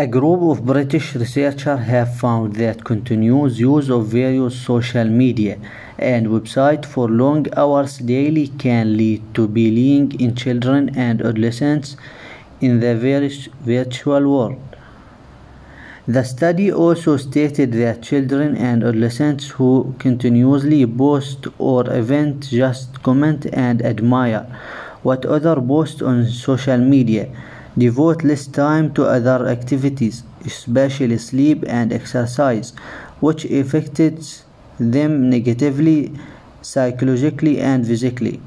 A group of British researchers have found that continuous use of various social media and websites for long hours daily can lead to bullying in children and adolescents in the virtual world. The study also stated that children and adolescents who continuously post or even just comment and admire what others post on social media devote less time to other activities, especially sleep and exercise, which affects them negatively psychologically and physically.